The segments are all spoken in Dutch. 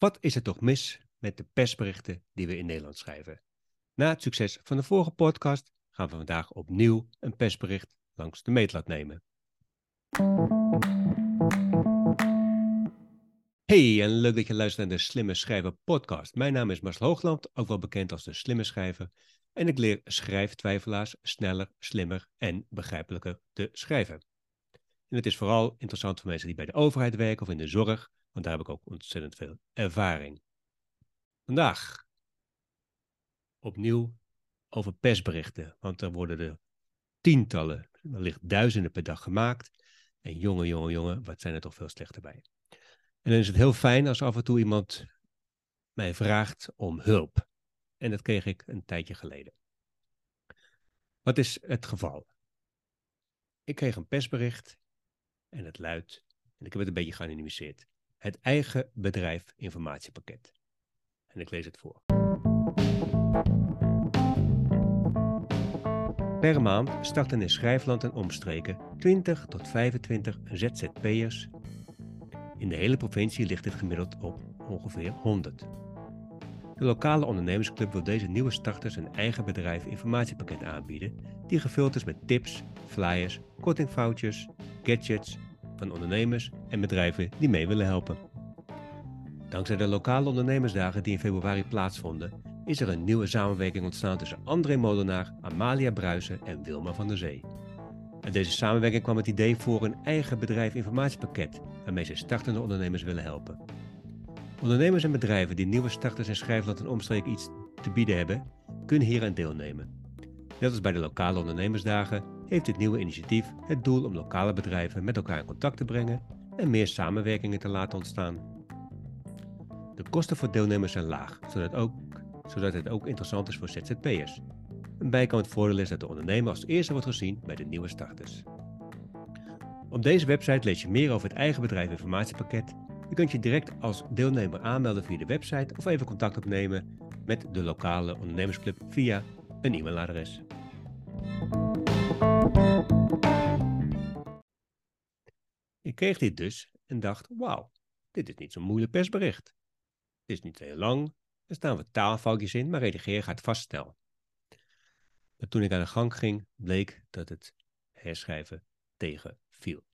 Wat is er toch mis met de persberichten die we in Nederland schrijven? Na het succes van de vorige podcast gaan we vandaag opnieuw een persbericht langs de meetlat nemen. Hey, en leuk dat je luistert naar de Slimme Schrijver podcast. Mijn naam is Marcel Hoogland, ook wel bekend als de Slimme Schrijver. En ik leer schrijftwijfelaars sneller, slimmer en begrijpelijker te schrijven. En het is vooral interessant voor mensen die bij de overheid werken of in de zorg, want daar heb ik ook ontzettend veel ervaring. Vandaag opnieuw over persberichten, want er worden er tientallen, wellicht duizenden per dag gemaakt. En jongen, jongen, jongen, wat zijn er toch veel slechter bij. En dan is het heel fijn als af en toe iemand mij vraagt om hulp. En dat kreeg ik een tijdje geleden. Wat is het geval? Ik kreeg een persbericht en het luidt, en ik heb het een beetje geanonimiseerd, het eigen bedrijf informatiepakket. En ik lees het voor. Per maand starten in Schrijfland en omstreken 20 tot 25 ZZP'ers. In de hele provincie ligt dit gemiddeld op ongeveer 100. De lokale ondernemersclub wil deze nieuwe starters een eigen bedrijf informatiepakket aanbieden, die gevuld is met tips, flyers, kortingfoutjes, gadgets van ondernemers en bedrijven die mee willen helpen. Dankzij de lokale ondernemersdagen die in februari plaatsvonden, is er een nieuwe samenwerking ontstaan tussen André Molenaar, Amalia Bruisen en Wilma van der Zee. Uit deze samenwerking kwam het idee voor een eigen bedrijf informatiepakket waarmee ze startende ondernemers willen helpen. Ondernemers en bedrijven die nieuwe starters in Schrijfland en omstreken iets te bieden hebben, kunnen hier aan deelnemen. Net als bij de lokale ondernemersdagen heeft dit nieuwe initiatief het doel om lokale bedrijven met elkaar in contact te brengen en meer samenwerkingen te laten ontstaan. De kosten voor deelnemers zijn laag, zodat, ook, zodat het ook interessant is voor ZZP'ers. Een bijkomend voordeel is dat de ondernemer als eerste wordt gezien bij de nieuwe starters. Op deze website lees je meer over het eigen bedrijf informatiepakket. Je kunt je direct als deelnemer aanmelden via de website of even contact opnemen met de lokale ondernemersclub via een e-mailadres. Kreeg dit dus en dacht, wauw, dit is niet zo'n moeilijk persbericht. Het is niet heel lang, er staan wat taalfoutjes in, maar redigeren gaat vast. Maar toen ik aan de gang ging, bleek dat het herschrijven tegenviel.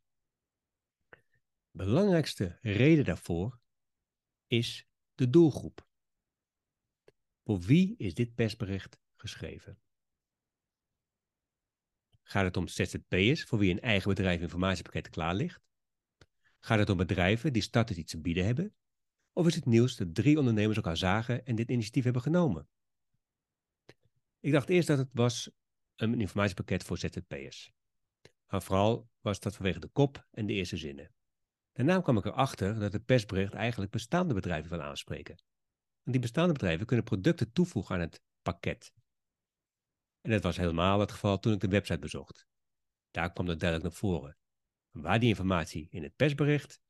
Belangrijkste reden daarvoor is de doelgroep. Voor wie is dit persbericht geschreven? Gaat het om ZZP'ers voor wie een eigen bedrijf informatiepakket klaar ligt? Gaat het om bedrijven die starters iets te bieden hebben? Of is het nieuws dat drie ondernemers elkaar zagen en dit initiatief hebben genomen? Ik dacht eerst dat het was een informatiepakket voor ZZP'ers. Maar vooral was dat vanwege de kop en de eerste zinnen. Daarna kwam ik erachter dat het persbericht eigenlijk bestaande bedrijven wil aanspreken. Want die bestaande bedrijven kunnen producten toevoegen aan het pakket. En dat was helemaal het geval toen ik de website bezocht. Daar kwam dat duidelijk naar voren. Waar die informatie in het persbericht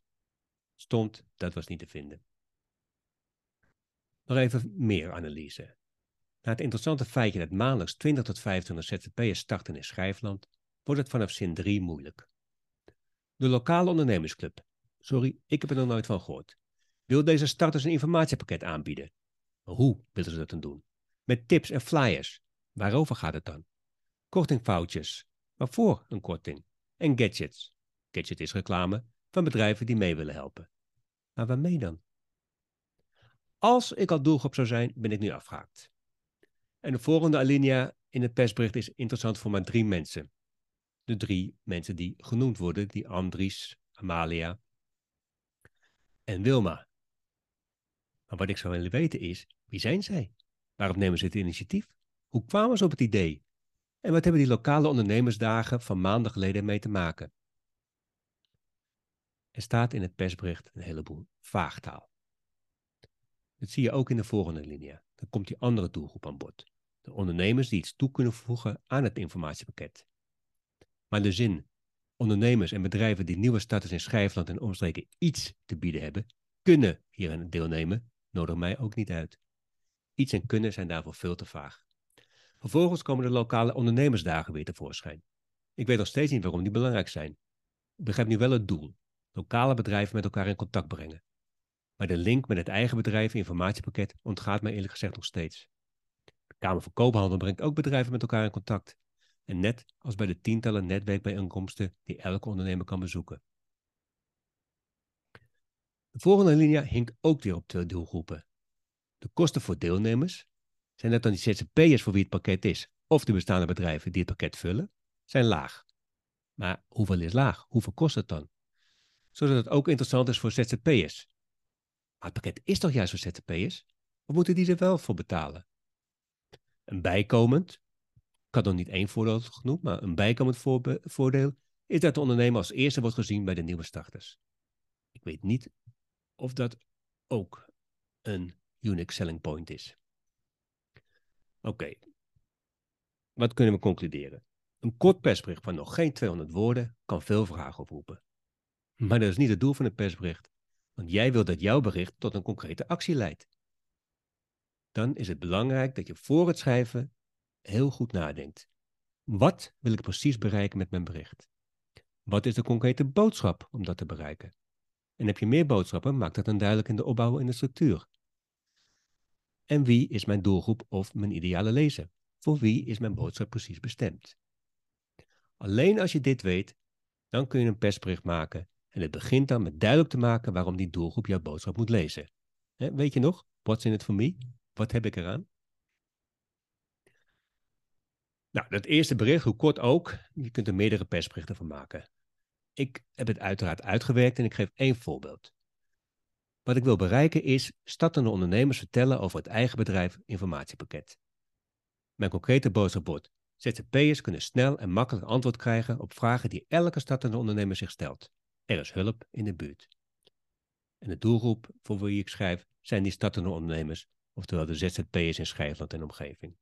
stond, dat was niet te vinden. Nog even meer analyse. Na het interessante feitje dat maandelijks 20 tot 25 ZZP'ers starten in Schrijfland, wordt het vanaf zin 3 moeilijk. De lokale ondernemersclub, sorry, ik heb er nog nooit van gehoord, wil deze starters een informatiepakket aanbieden. Maar hoe willen ze dat dan doen? Met tips en flyers. Waarover gaat het dan? Kortingfoutjes. Waarvoor een korting? En gadgets. Gadget is reclame van bedrijven die mee willen helpen. Maar waarmee dan? Als ik al doelgroep zou zijn, ben ik nu afgehaakt. En de volgende alinea in het persbericht is interessant voor maar drie mensen. De drie mensen die genoemd worden, die Andries, Amalia en Wilma. Maar wat ik zou willen weten is, wie zijn zij? Waarom nemen ze het initiatief? Hoe kwamen ze op het idee? En wat hebben die lokale ondernemersdagen van maanden geleden mee te maken? Er staat in het persbericht een heleboel vaagtaal. Dat zie je ook in de volgende linia. Dan komt die andere doelgroep aan bod. De ondernemers die iets toe kunnen voegen aan het informatiepakket. Maar de zin, ondernemers en bedrijven die nieuwe starters in Schijfland en omstreken iets te bieden hebben, kunnen hierin deelnemen, nodig mij ook niet uit. Iets en kunnen zijn daarvoor veel te vaag. Vervolgens komen de lokale ondernemersdagen weer tevoorschijn. Ik weet nog steeds niet waarom die belangrijk zijn. Ik begrijp nu wel het doel. Lokale bedrijven met elkaar in contact brengen. Maar de link met het eigen bedrijf informatiepakket ontgaat mij eerlijk gezegd nog steeds. De Kamer van Koophandel brengt ook bedrijven met elkaar in contact. En net als bij de tientallen netwerkbijeenkomsten die elke ondernemer kan bezoeken. De volgende linia hinkt ook weer op twee doelgroepen. De kosten voor deelnemers, zijn dat dan die ZZP'ers voor wie het pakket is, of de bestaande bedrijven die het pakket vullen, zijn laag. Maar hoeveel is laag? Hoeveel kost het dan? Zodat het ook interessant is voor ZZP'ers. Maar het pakket is toch juist voor ZZP'ers? Of moeten die er wel voor betalen? Een bijkomend, ik had nog niet één voordeel genoemd, maar een bijkomend voordeel is dat de ondernemer als eerste wordt gezien bij de nieuwe starters. Ik weet niet of dat ook een unique selling point is. Oké, wat kunnen we concluderen? Een kort persbericht van nog geen 200 woorden kan veel vragen oproepen. Maar dat is niet het doel van het persbericht, want jij wilt dat jouw bericht tot een concrete actie leidt. Dan is het belangrijk dat je voor het schrijven heel goed nadenkt. Wat wil ik precies bereiken met mijn bericht? Wat is de concrete boodschap om dat te bereiken? En heb je meer boodschappen, maak dat dan duidelijk in de opbouw en de structuur. En wie is mijn doelgroep of mijn ideale lezer? Voor wie is mijn boodschap precies bestemd? Alleen als je dit weet, dan kun je een persbericht maken. En het begint dan met duidelijk te maken waarom die doelgroep jouw boodschap moet lezen. weet je nog? What's in it for me? Wat heb ik eraan? Nou, dat eerste bericht, hoe kort ook, je kunt er meerdere persberichten van maken. Ik heb het uiteraard uitgewerkt en ik geef één voorbeeld. Wat ik wil bereiken is startende ondernemers vertellen over het eigen bedrijf informatiepakket. Mijn concrete boodschap wordt: ZZP'ers kunnen snel en makkelijk antwoord krijgen op vragen die elke startende ondernemer zich stelt. Er is hulp in de buurt. En de doelgroep voor wie ik schrijf zijn die startende ondernemers, oftewel de ZZP'ers in Schijfland en omgeving.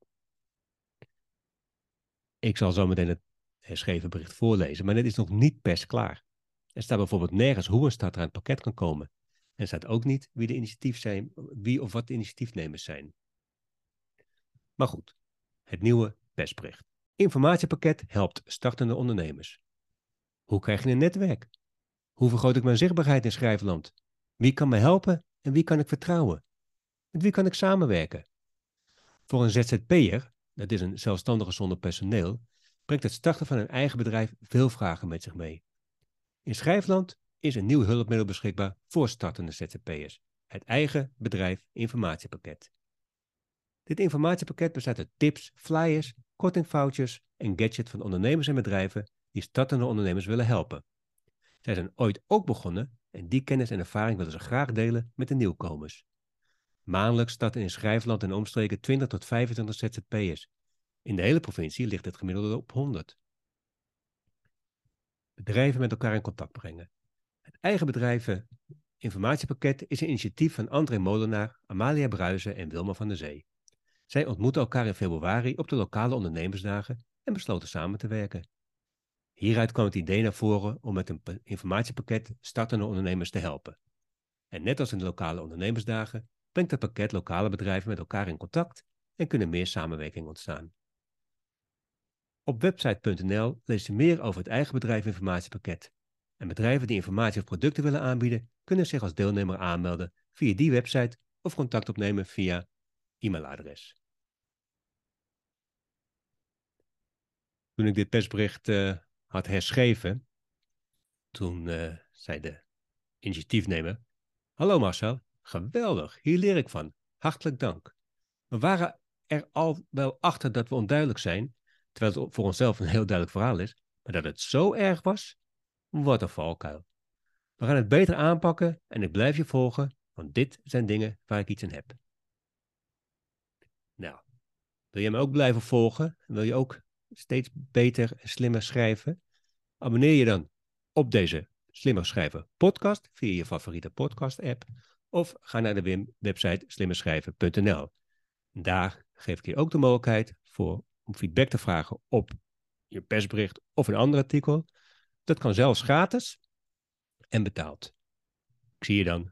Ik zal zo meteen het herschreven bericht voorlezen, maar dit is nog niet pers klaar. Er staat bijvoorbeeld nergens hoe een starter aan het pakket kan komen. En er staat ook niet wie, de initiatief zijn, wie of wat de initiatiefnemers zijn. Maar goed, het nieuwe persbericht. Informatiepakket helpt startende ondernemers. Hoe krijg je een netwerk? Hoe vergroot ik mijn zichtbaarheid in schrijfland? Wie kan me helpen en wie kan ik vertrouwen? Met wie kan ik samenwerken? Voor een ZZP'er, dat is een zelfstandige zonder personeel, brengt het starten van een eigen bedrijf veel vragen met zich mee. In Schrijfland is een nieuw hulpmiddel beschikbaar voor startende ZZP'ers. Het eigen bedrijf informatiepakket. Dit informatiepakket bestaat uit tips, flyers, kortingfoutjes en gadgets van ondernemers en bedrijven die startende ondernemers willen helpen. Zij zijn ooit ook begonnen en die kennis en ervaring willen ze graag delen met de nieuwkomers. Maandelijks starten in Schrijfland en omstreken 20 tot 25 ZZP'ers. In de hele provincie ligt het gemiddelde op 100. Bedrijven met elkaar in contact brengen. Het eigen bedrijven informatiepakket is een initiatief van André Molenaar, Amalia Bruizen en Wilma van der Zee. Zij ontmoetten elkaar in februari op de lokale ondernemersdagen en besloten samen te werken. Hieruit kwam het idee naar voren om met een informatiepakket startende ondernemers te helpen. En net als in de lokale ondernemersdagen brengt het pakket lokale bedrijven met elkaar in contact en kunnen meer samenwerking ontstaan. Op website.nl lees je meer over het eigen bedrijf informatiepakket. En bedrijven die informatie of producten willen aanbieden, kunnen zich als deelnemer aanmelden via die website of contact opnemen via e-mailadres. Toen ik dit persbericht uh, had herschreven, toen uh, zei de initiatiefnemer: Hallo Marcel, geweldig, hier leer ik van. Hartelijk dank. We waren er al wel achter dat we onduidelijk zijn, terwijl het voor onszelf een heel duidelijk verhaal is, maar dat het zo erg was, wat een valkuil. We gaan het beter aanpakken en ik blijf je volgen, want dit zijn dingen waar ik iets aan heb. Nou, wil je me ook blijven volgen? Wil je ook steeds beter en slimmer schrijven? Abonneer je dan op deze Slimmer Schrijven podcast via je favoriete podcast app of ga naar de website slimmerschrijven.nl. Daar geef ik je ook de mogelijkheid voor om feedback te vragen op je persbericht of een ander artikel. Dat kan zelfs gratis en betaald. Ik zie je dan.